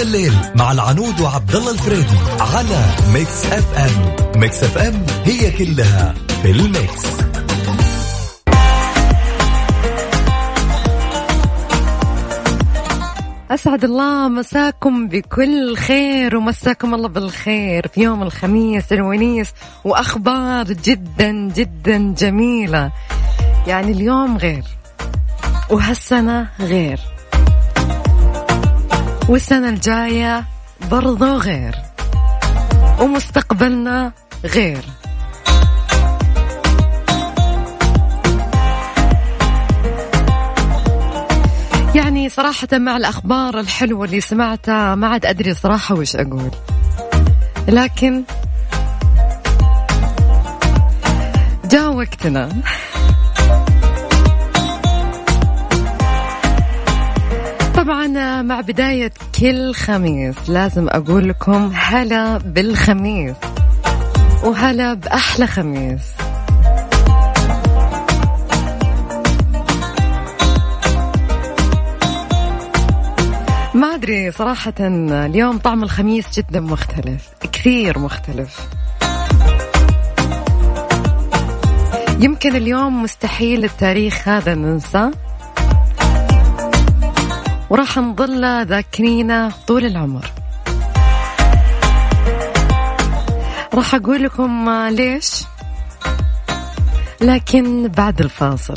ذا الليل مع العنود وعبد الله الفريدي على Mix FM. Mix FM هي كلها في ال mix. أسعد الله مساكم بكل خير ومساكم الله بالخير في يوم الخميس الونيس وأخبار جدا جدا جميلة. يعني اليوم غير وهالسنة غير. والسنة الجاية برضو غير. ومستقبلنا غير. يعني صراحة مع الأخبار الحلوة اللي سمعتها ما عاد أدري صراحة وش أقول. لكن جاء وقتنا. طبعا مع بداية كل خميس لازم أقول لكم هلا بالخميس وهلا بأحلى خميس. ما أدري صراحة اليوم طعم الخميس جدا مختلف كثير مختلف. يمكن اليوم مستحيل التاريخ هذا ننسى وراح نظل ذاكرينه طول العمر. راح أقول لكم ليش؟ لكن بعد الفاصل.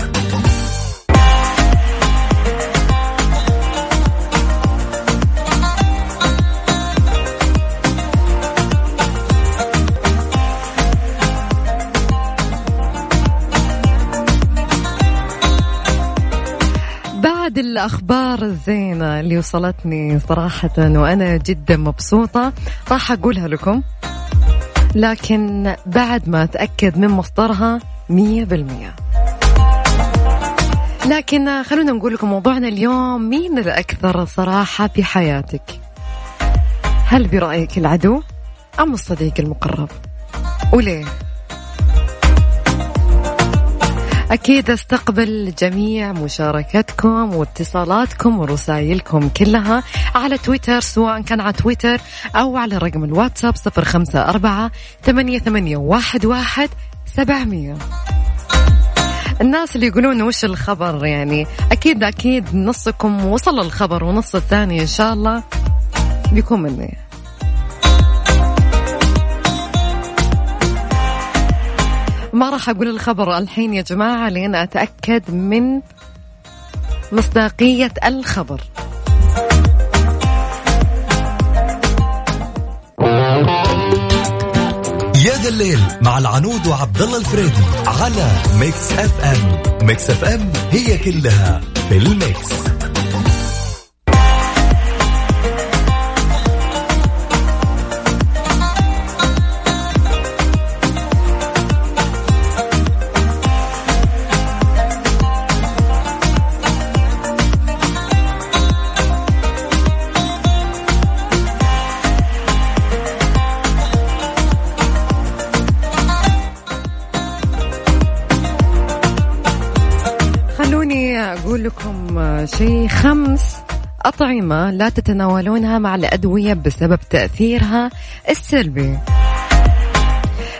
الأخبار الزينة اللي وصلتني صراحة وأنا جدا مبسوطة. راح أقولها لكم لكن بعد ما أتأكد من مصدرها مية بالمية. لكن خلونا نقول لكم موضوعنا اليوم مين الأكثر صراحة في حياتك؟ هل برأيك العدو أم الصديق المقرب؟ وليه؟ أكيد أستقبل جميع مشاركتكم واتصالاتكم ورسائلكم كلها على تويتر سواء كان على تويتر أو على رقم الواتساب صفر خمسة أربعة ثمانية, ثمانية واحد, واحد سبعمية. الناس اللي يقولون وش الخبر يعني أكيد أكيد نصكم وصل الخبر ونص الثاني إن شاء الله بيكون مني. ما راح أقول الخبر الحين يا جماعة لين أتأكد من مصداقية الخبر. يا ذا الليل مع العنود وعبد الله الفريدي على Mix FM Mix FM هي كلها في ال mix لكم شيء خمس أطعمة لا تتناولونها مع الأدوية بسبب تأثيرها السلبي.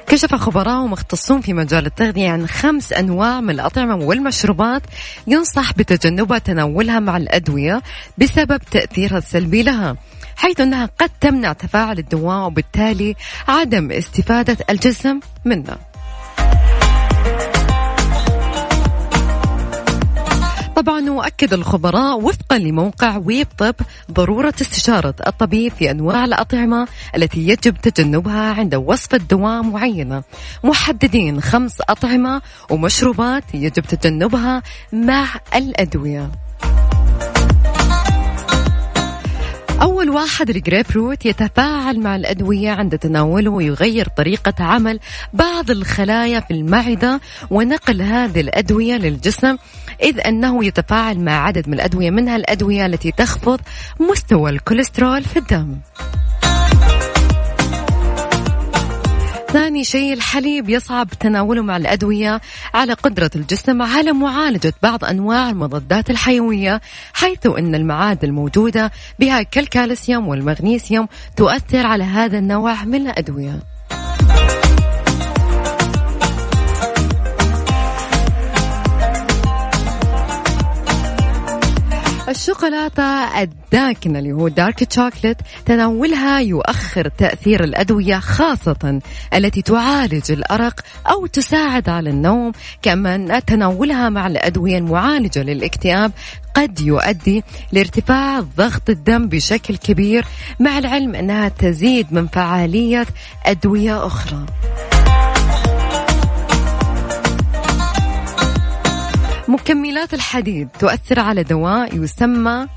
كشف خبراء ومختصون في مجال التغذية عن خمس أنواع من الأطعمة والمشروبات ينصح بتجنبها تناولها مع الأدوية بسبب تأثيرها السلبي لها حيث أنها قد تمنع تفاعل الدواء وبالتالي عدم استفادة الجسم منه طبعا وأكد الخبراء وفقا لموقع ويب طب ضرورة استشارة الطبيب في أنواع الأطعمة التي يجب تجنبها عند وصفة دواء معينة. محددين خمس أطعمة ومشروبات يجب تجنبها مع الأدوية. أول واحد الجريب فروت يتفاعل مع الأدوية عند تناوله ويغير طريقة عمل بعض الخلايا في المعدة ونقل هذه الأدوية للجسم إذ أنه يتفاعل مع عدد من الأدوية منها الأدوية التي تخفض مستوى الكوليسترول في الدم. ثاني شيء الحليب يصعب تناوله مع الأدوية على قدرة الجسم على معالجة بعض أنواع المضادات الحيوية حيث أن المعادن الموجودة بها كالكالسيوم والمغنيسيوم تؤثر على هذا النوع من الأدوية. الشوكولاتة الداكنة اللي هو دارك شوكليت تناولها يؤخر تأثير الأدوية خاصة التي تعالج الأرق أو تساعد على النوم كما تناولها مع الأدوية المعالجة للاكتئاب قد يؤدي لارتفاع ضغط الدم بشكل كبير مع العلم أنها تزيد من فعالية أدوية أخرى. مكملات الحديد تؤثر على دواء يسمى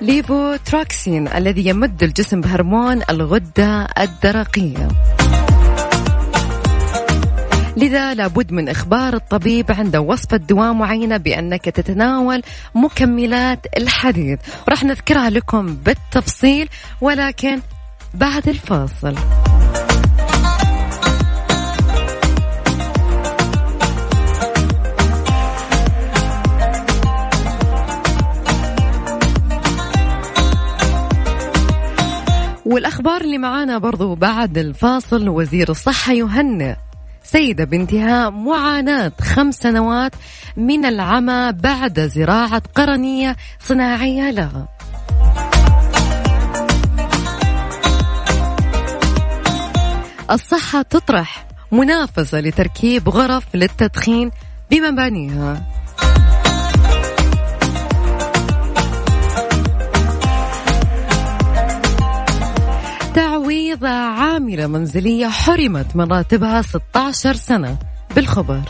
ليفوتروكسين الذي يمد الجسم بهرمون الغدة الدرقية. لذا لابد من إخبار الطبيب عند وصفة دواء معينة بأنك تتناول مكملات الحديد. راح نذكرها لكم بالتفصيل ولكن بعد الفاصل. والأخبار اللي معانا برضو بعد الفاصل وزير الصحة يهنئ. سيدة بانتهاء معاناة خمس سنوات من العمى بعد زراعة قرنية صناعية لها. الصحة تطرح منافسة لتركيب غرف للتدخين بمبانيها. تعويض عاملة منزلية حرمت من راتبها 16 سنة بالخبر.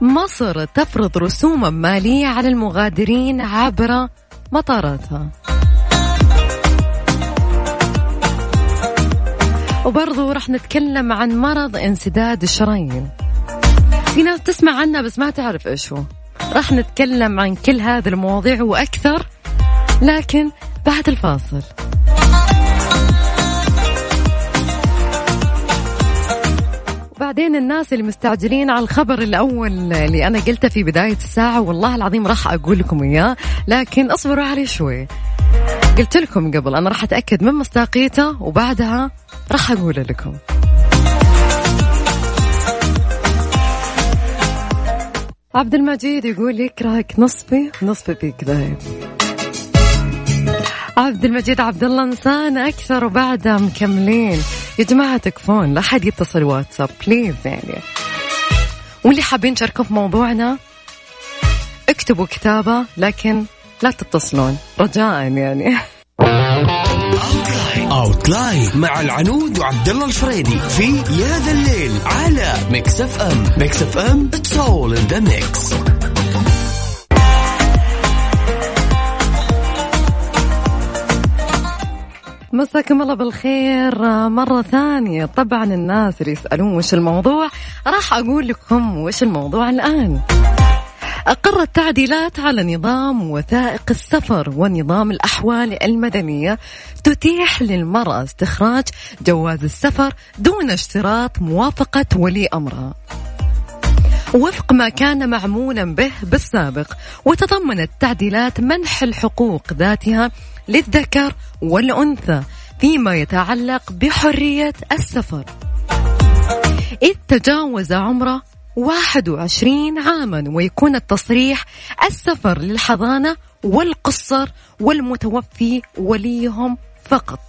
مصر تفرض رسوما مالية على المغادرين عبر مطاراتها. وبرضو رح نتكلم عن مرض انسداد الشرايين. في ناس تسمع عنه بس ما تعرف إيش هو. راح نتكلم عن كل هذه المواضيع وأكثر لكن بعد الفاصل. وبعدين الناس اللي مستعجلين على الخبر الأول اللي أنا قلته في بداية الساعة والله العظيم راح أقول لكم إياه لكن اصبروا عليه شوي. قلت لكم قبل أنا راح أتأكد من مصداقيته وبعدها راح أقول لكم. عبد المجيد يقول يكرهك نصفي نصفي فيك ذايب عبد المجيد عبد الله إنسان أكثر وبعدها مكملين. يا جماعة تكفون لا حد يتصل واتساب please يعني. واللي حابين تشاركوا في موضوعنا اكتبوا كتابة لكن لا تتصلون. رجاء يعني. Outline مع العنود وعبد الله الفريدي في يا ذا الليل على Mix FM Mix FM it's all in the mix مساكم الله بالخير. مرة ثانية طبعا الناس اللي يسألون وش الموضوع راح أقول لكم وش الموضوع الآن. أقرت تعديلات على نظام وثائق السفر ونظام الأحوال المدنية تتيح للمرأة استخراج جواز السفر دون اشتراط موافقة ولي أمرها وفق ما كان معمولا به بالسابق وتضمنت تعديلات منح الحقوق ذاتها للذكر والأنثى فيما يتعلق بحرية السفر. إذ تجاوز عمره 21 عاما ويكون التصريح السفر للحضانة والقصر والمتوفي وليهم فقط.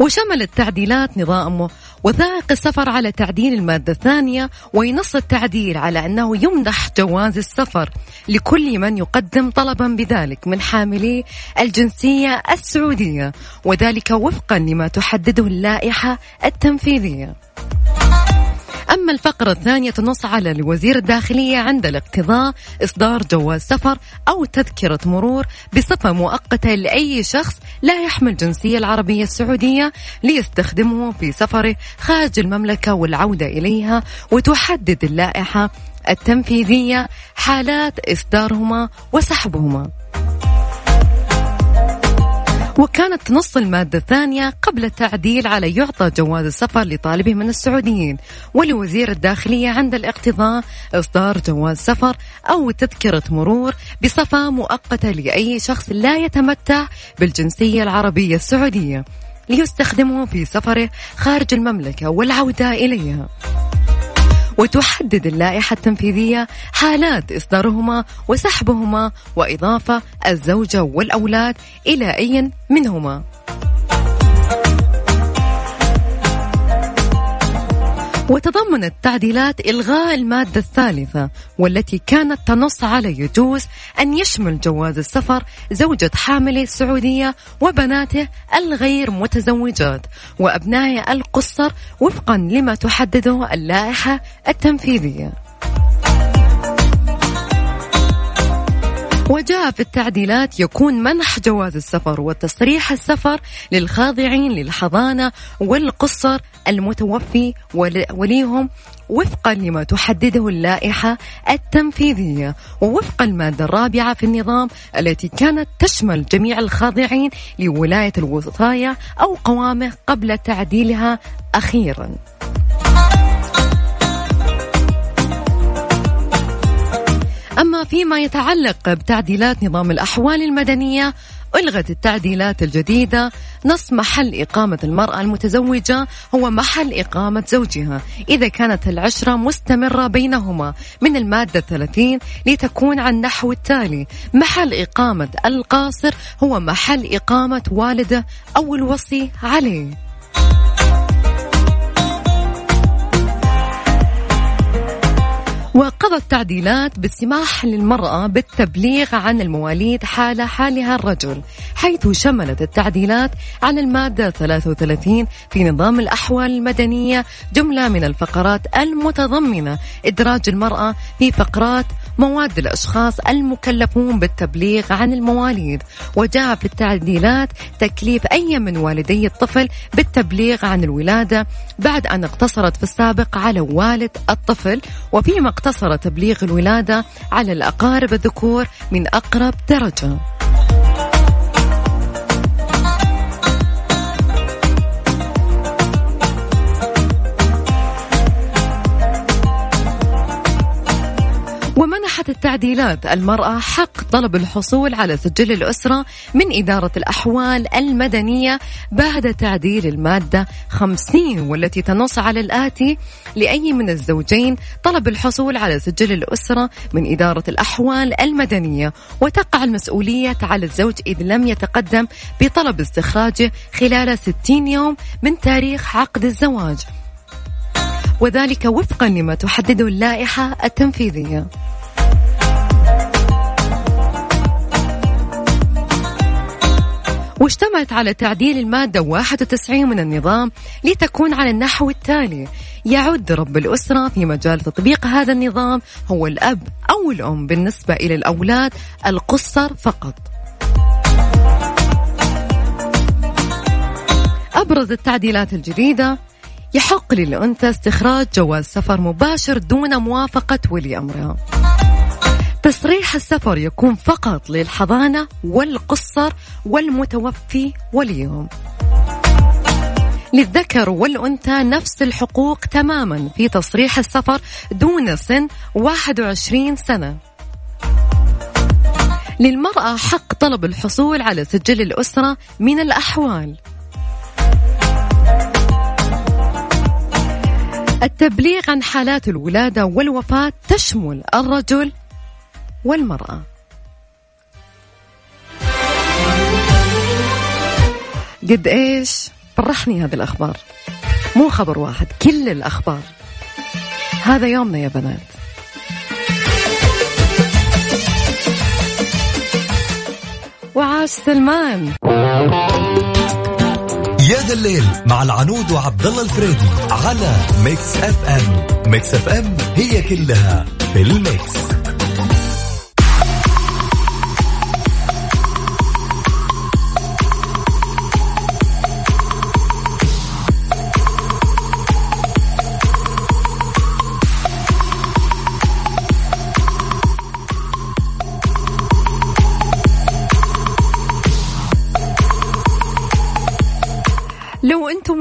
وشمل التعديلات نظام وثائق السفر على تعديل المادة الثانية وينص التعديل على أنه يمنح جواز السفر لكل من يقدم طلبا بذلك من حاملي الجنسية السعودية وذلك وفقا لما تحدده اللائحة التنفيذية. أما الفقرة الثانية تنص على الوزير الداخلية عند الاقتضاء إصدار جواز سفر أو تذكرة مرور بصفة مؤقتة لأي شخص لا يحمل جنسية العربية السعودية ليستخدمه في سفره خارج المملكة والعودة إليها وتحدد اللائحة التنفيذية حالات إصدارهما وسحبهما. وكانت تنص المادة الثانية قبل التعديل على يعطى جواز السفر لطالبه من السعوديين. ولوزير الداخلية عند الاقتضاء إصدار جواز سفر أو تذكرة مرور بصفة مؤقتة لأي شخص لا يتمتع بالجنسية العربية السعودية ليستخدمه في سفره خارج المملكة والعودة إليها. وتحدد اللائحة التنفيذية حالات إصدارهما وسحبهما وإضافة الزوجة والأولاد إلى أي منهما. وتضمنت التعديلات إلغاء المادة الثالثة والتي كانت تنص على يجوز أن يشمل جواز السفر زوجة حامل السعودية وبناته الغير متزوجات وأبناء القصر وفقا لما تحدده اللائحة التنفيذية. وجاء في التعديلات يكون منح جواز السفر وتصريح السفر للخاضعين للحضانة والقصر المتوفي وليهم وفقا لما تحدده اللائحة التنفيذية ووفق المادة الرابعة في النظام التي كانت تشمل جميع الخاضعين لولاية الوصاية أو قوامه قبل تعديلها أخيرا. أما فيما يتعلق بتعديلات نظام الأحوال المدنية ألغت التعديلات الجديدة. نص محل إقامة المرأة المتزوجة هو محل إقامة زوجها. إذا كانت العشرة مستمرة بينهما من المادة 30 لتكون عن نحو التالي. محل إقامة القاصر هو محل إقامة والده أو الوصي عليه. وقضت تعديلات بالسماح للمرأة بالتبليغ عن المواليد حال حالها الرجل حيث شملت التعديلات عن المادة 33 في نظام الأحوال المدنية جملة من الفقرات المتضمنة إدراج المرأة في فقرات مواد الأشخاص المكلفون بالتبليغ عن المواليد وجاء في التعديلات تكليف أي من والدي الطفل بالتبليغ عن الولادة بعد أن اقتصرت في السابق على والد الطفل وفيما اقتصر تبليغ الولادة على الأقارب الذكور من أقرب درجة. ومنحت التعديلات المرأة حق طلب الحصول على سجل الأسرة من إدارة الأحوال المدنية بعد تعديل المادة 50 والتي تنص على الآتي لأي من الزوجين طلب الحصول على سجل الأسرة من إدارة الأحوال المدنية. وتقع المسؤولية على الزوج إذ لم يتقدم بطلب استخراجه خلال 60 يوم من تاريخ عقد الزواج. وذلك وفقا لما تحدده اللائحة التنفيذية. واشتملت على تعديل المادة 91 من النظام لتكون على النحو التالي. يعد رب الأسرة في مجال تطبيق هذا النظام هو الأب أو الأم بالنسبة إلى الأولاد القصر فقط. أبرز التعديلات الجديدة يحق للأنثى استخراج جواز سفر مباشر دون موافقة ولي أمرها تصريح السفر يكون فقط للحضانة والقصر والمتوفي وليهم للذكر والأنثى نفس الحقوق تماما في تصريح السفر دون سن 21 سنة. للمرأة حق طلب الحصول على سجل الأسرة من الأحوال. التبليغ عن حالات الولادة والوفاة تشمل الرجل والمرأة. قد إيش؟ فرحني هذه الأخبار. مو خبر واحد كل الأخبار. هذا يومنا يا بنات. وعاش سلمان. يا ذا الليل مع العنود وعبد الله الفريدي على Mix FM. Mix FM هي كلها في ال mix.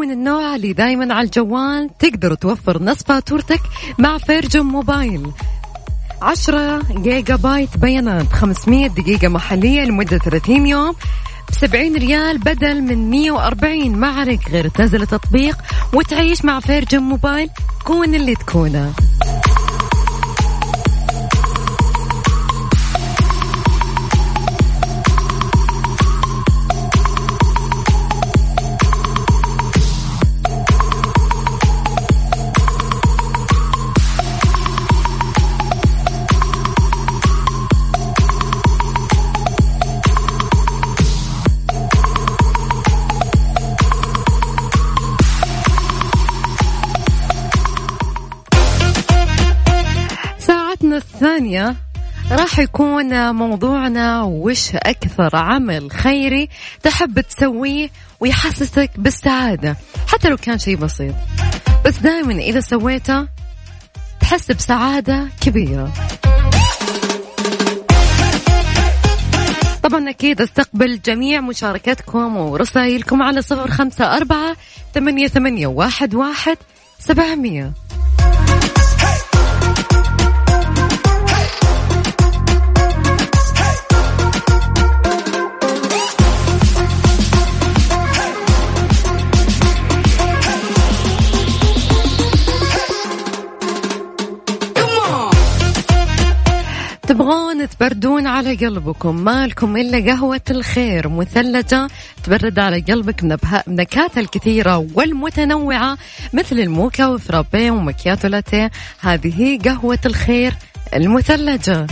من النوع اللي دايما على الجوال تقدروا توفر نص فاتورتك مع Virgin Mobile. 10 جيجا بايت بيانات 500 دقيقة محلية لمدة 30 يوم ب 70 ريال بدل من 140 ما عليك غير تنزل التطبيق وتعيش مع Virgin Mobile كون اللي تكونه. الثانية راح يكون موضوعنا وش أكثر عمل خيري تحب تسويه ويحسسك بالسعادة حتى لو كان شيء بسيط. بس دائما إذا سويته تحس بسعادة كبيرة. طبعا أكيد أستقبل جميع مشاركتكم ورسائلكم على صفر خمسة أربعة ثمانية, ثمانية واحد, واحد سبعمية. تبردون على قلبكم مالكم إلا قهوة الخير مثلجة تبرد على قلبك النكهات الكثيرة والمتنوعة مثل الموكا وفرابي ومكياتو لاتيه. هذه قهوة الخير المثلجة.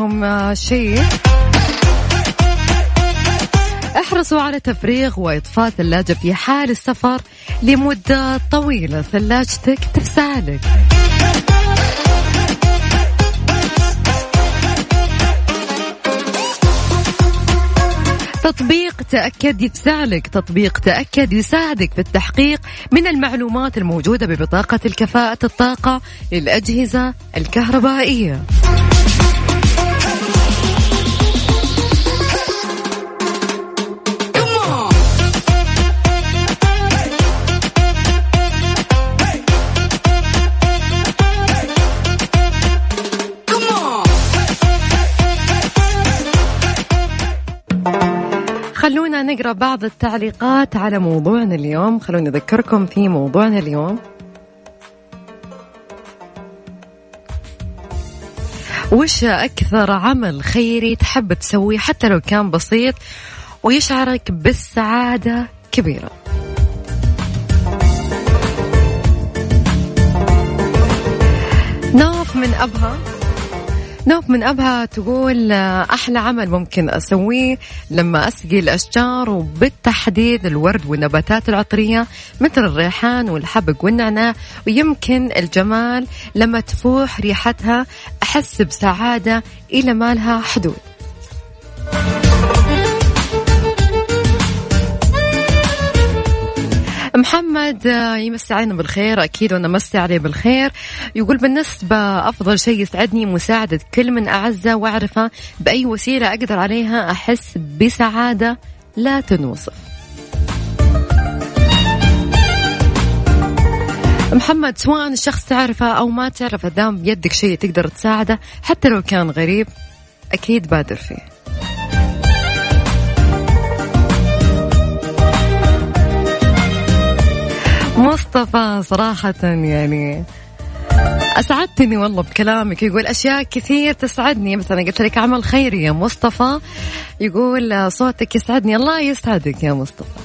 لكم آه، شيء. احرصوا على تفريغ وإطفاء ثلاجة في حال السفر لمدة طويلة. ثلاجتك تفسالك تطبيق تأكد يفسعلك تطبيق تأكد يساعدك في التحقيق من المعلومات الموجودة ببطاقة الكفاءة الطاقة للأجهزة الكهربائية. نقرأ بعض التعليقات على موضوعنا اليوم. خلوني أذكركم في موضوعنا اليوم. وش أكثر عمل خيري تحب تسويه حتى لو كان بسيط ويشعرك بالسعادة كبيرة؟ نوف من أبها. نوف من أبها تقول آه، أحلى عمل ممكن أسويه لما أسقي الأشجار وبالتحديد الورد والنباتات العطرية مثل الريحان والحبق والنعناع. ويمكن الجمال لما تفوح ريحتها أحس بسعادة إلى ما لها حدود. محمد آه، يمسي علينا بالخير أكيد وأنا مسي عليه بالخير. يقول بالنسبة أفضل شيء يسعدني مساعدة كل من أعزه وأعرفه بأي وسيلة أقدر عليها أحس بسعادة لا تنوصف. محمد سواء الشخص تعرفه أو ما تعرفه دام بيدك شيء تقدر تساعده حتى لو كان غريب أكيد بادر فيه. مصطفى صراحة يعني أسعدتني والله بكلامك. يقول أشياء كثير تسعدني. مثلا قلت لك عمل خيري يا مصطفى. يقول صوتك يسعدني. الله يسعدك يا مصطفى.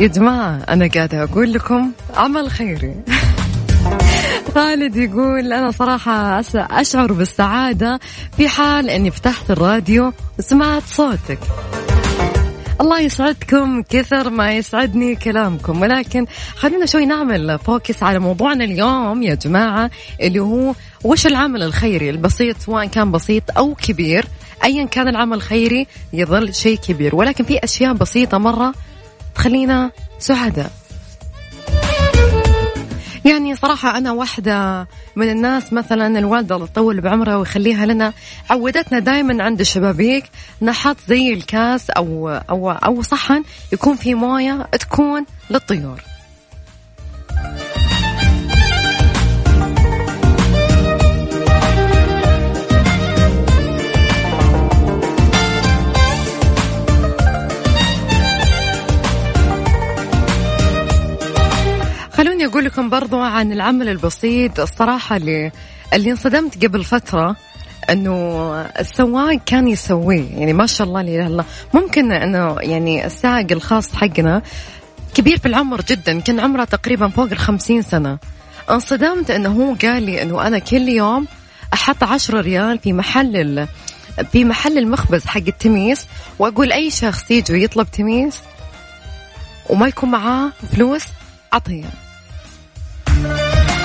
يا جماعة أنا قاعدة أقول لكم عمل خيري خالد يقول أنا صراحة أشعر بالسعادة في حال أني فتحت الراديو وسمعت صوتك. الله يسعدكم كثر ما يسعدني كلامكم. ولكن خلينا شوي نعمل فوكس على موضوعنا اليوم يا جماعة اللي هو وش العمل الخيري؟ البسيط سواء كان بسيط أو كبير. أيا كان العمل الخيري يظل شيء كبير. ولكن في أشياء بسيطة مرة تخلينا سعداء. يعني صراحة أنا واحدة من الناس مثلا الوالدة الله تطول بعمرها ويخليها لنا عودتنا دائما عند الشبابيك نحط زي الكاس أو أو أو صحن يكون فيه موية تكون للطيور. خلوني أقول لكم برضو عن العمل البسيط. الصراحة اللي اللي انصدمت قبل فترة إنه السواق كان يسويه. يعني ما شاء الله لا الله. ممكن إنه يعني السائق الخاص حقنا كبير في العمر جدا. كان عمره تقريبا فوق الخمسين سنة. انصدمت إنه هو قال لي إنه أنا كل يوم أحط عشرة ريال في محل في محل المخبز حق التميس وأقول أي شخص يجي يطلب تميس وما يكون معاه فلوس عطيه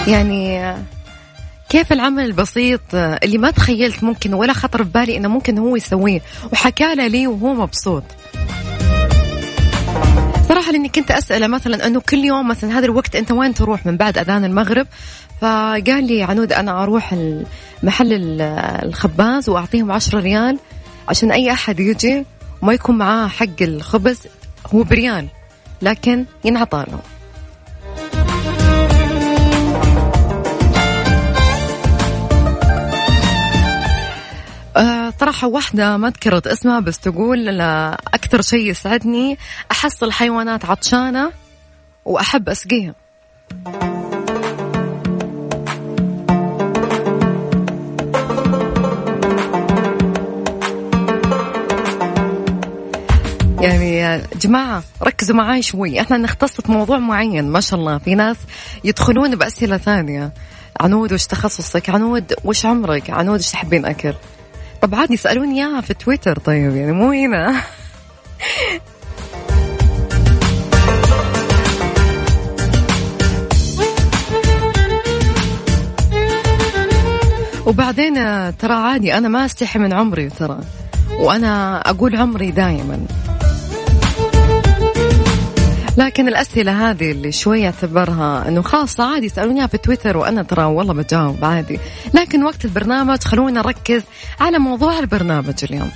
يعني كيف العمل البسيط اللي ما تخيلت ممكن ولا خطر في بالي إنه ممكن هو يسويه؟ وحكى لي وهو مبسوط. صراحة لاني كنت أسأله مثلا إنه كل يوم مثلا هذا الوقت أنت وين تروح من بعد أذان المغرب؟ فقال لي عنود أنا أروح محل الخباز وأعطيهم عشرة ريال عشان أي أحد يجي وما يكون معاه حق الخبز هو بريال لكن ينعطى له. صراحة واحدة ما ذكرت اسمها بس تقول أكثر شيء يسعدني أحصل حيوانات عطشانة وأحب أسقيها يعني يا جماعة ركزوا معاي شوي. إحنا نختص في موضوع معين ما شاء الله. في ناس يدخلون بأسئلة ثانية. عنود وش تخصصك؟ عنود وش عمرك؟ عنود وش تحبين أكل؟ طب عادي يسألوني إياها في تويتر. طيب يعني مو هنا. وبعدين ترى عادي أنا ما أستحي من عمري ترى. وأنا أقول عمري دائما لكن الأسئلة هذه اللي شوي أعتبرها أنه خاصة عادي يسألونيها في تويتر وأنا ترى والله بجاوب عادي. لكن وقت البرنامج خلونا نركز على موضوع البرنامج اليوم.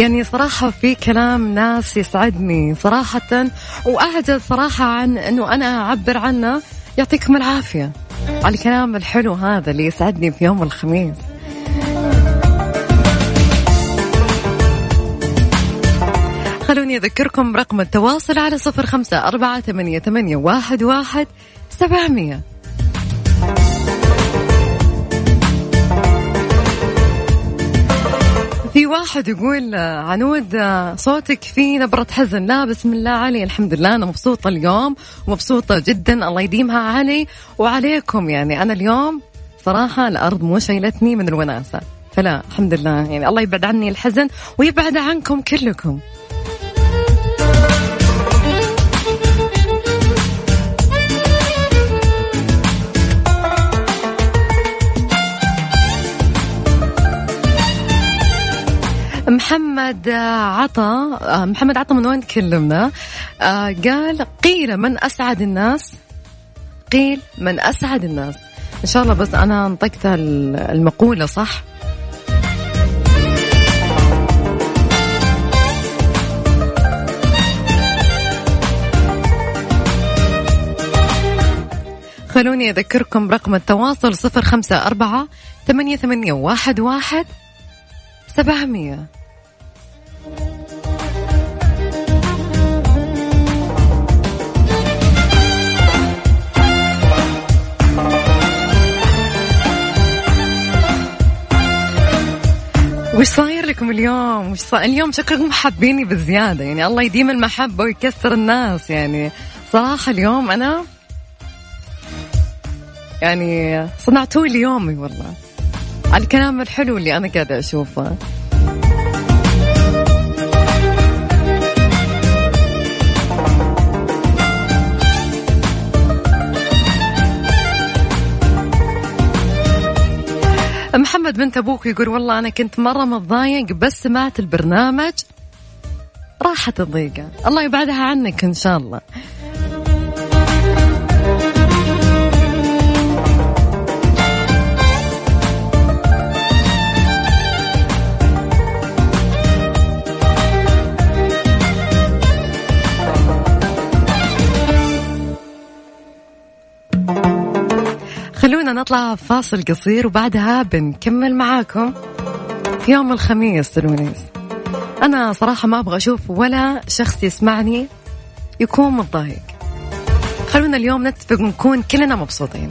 يعني صراحة في كلام ناس يسعدني صراحة وأعجز صراحة عن أنه أنا أعبر عنه. يعطيكم العافية على الكلام الحلو هذا اللي يسعدني في يوم الخميس. خلوني أذكركم رقم التواصل على صفر خمسة أربعة ثمانية واحد سبعمية. واحد يقول عنود صوتك فيه نبرة حزن. لا بسم الله علي. الحمد لله أنا مبسوطة اليوم ومبسوطة جدا. الله يديمها علي وعليكم. يعني أنا اليوم صراحة الأرض مو شايلتني من الوناسة. فلا الحمد لله. يعني الله يبعد عني الحزن ويبعد عنكم كلكم. محمد عطا محمد عطا من وين تكلمنا؟ آه، قال قيل من أسعد الناس قيل من أسعد الناس. إن شاء الله بس أنا انطقت المقولة صح؟ خلوني أذكركم رقم التواصل صفر خمسة أربعة ثمانية ثمانية واحد واحد سبعمية. وش صاير لكم اليوم؟ وش صاير؟ اليوم شكلكم حابيني بزيادة يعني الله يديم المحبة ويكسر الناس يعني صراحة اليوم أنا يعني صنعتوا لي يومي والله على الكلام الحلو اللي أنا قاعدة أشوفه محمد بنت أبوك يقول والله أنا كنت مرة متضايق بس سمعت البرنامج. راحت الضيقة. الله يبعدها عنك إن شاء الله. نطلع فاصل قصير وبعدها بنكمل معاكم في يوم الخميس الونيس أنا صراحة ما أبغى أشوف ولا شخص يسمعني يكون متضايق. خلونا اليوم نتفق ونكون كلنا مبسوطين.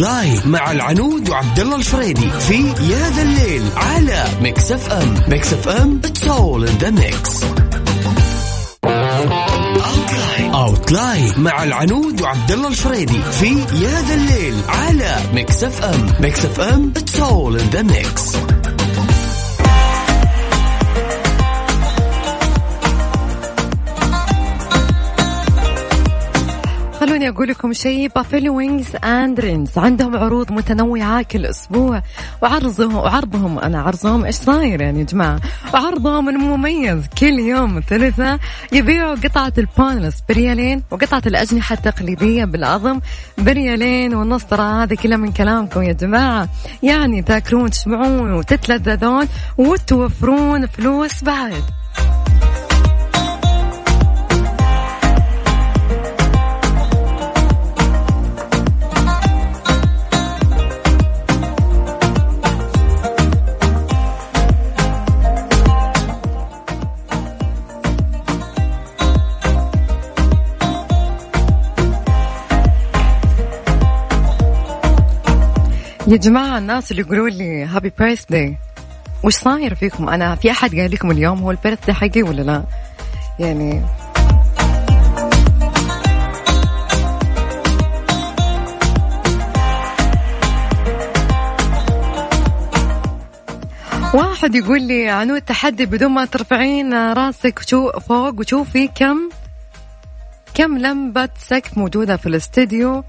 Outline مع العنود وعبد الله الفريدي في يا ذا الليل على Mix FM Mix FM it's all in the mix Outline مع العنود وعبد الله الفريدي في يا ذا الليل على Mix FM Mix FM it's all in the mix أقول لكم شيء. Buffalo Wings and Rings عندهم عروض متنوعة كل أسبوع. وعرضهم وعرضهم أنا عرضهم إيش صاير يعني يا جماعة؟ وعرضهم المميز كل يوم ثلاثاء يبيعوا قطعة ال boneless بريالين وقطعة الأجنحة التقليدية بالعظم. بريالين والنص ترى هذا كله من كلامكم يا جماعة. يعني تاكلون تشبعون وتتلذذون وتوفرون فلوس بعد. يا جماعة الناس اللي يقولوا لي happy birthday وش صاير فيكم؟ أنا في أحد قال لكم اليوم هو ال birthday حقي ولا لا؟ يعني واحد يقول لي عنود تحدي بدون ما ترفعين راسك فوق وشوفي كم؟ كم لمبة سقف موجودة في الاستديو؟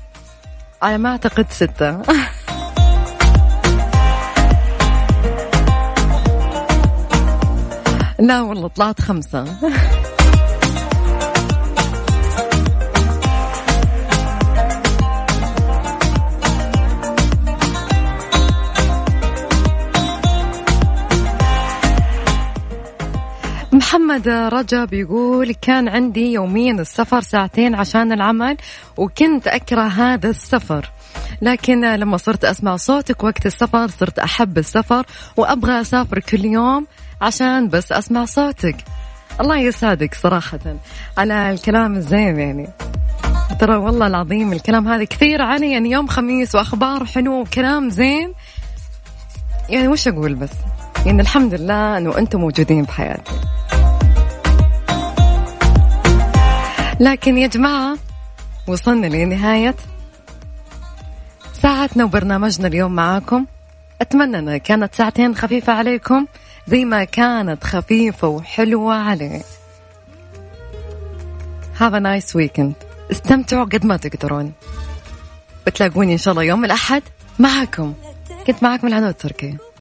على ما أعتقد ستة. لا والله طلعت خمسة. محمد رجب يقول كان عندي يوميا السفر ساعتين عشان العمل وكنت أكره هذا السفر. لكن لما صرت أسمع صوتك وقت السفر صرت أحب السفر وأبغى أسافر كل يوم عشان بس أسمع صوتك. الله يسعدك صراحة. على الكلام الزين يعني. ترى والله العظيم الكلام هذا كثير علي. يعني يوم خميس وأخبار حلوة وكلام زين. يعني وش أقول بس؟ يعني الحمد لله إنه أنتم موجودين بحياتي. لكن يا جماعة وصلنا لنهاية ساعتنا وبرنامجنا اليوم معاكم. أتمنى انها كانت ساعتين خفيفة عليكم. زي ما كانت خفيفة وحلوة علي Have a nice weekend. استمتعوا قد ما تقدرون. بتلاقوني إن شاء الله يوم الأحد معكم. كنت معكم العنود التركي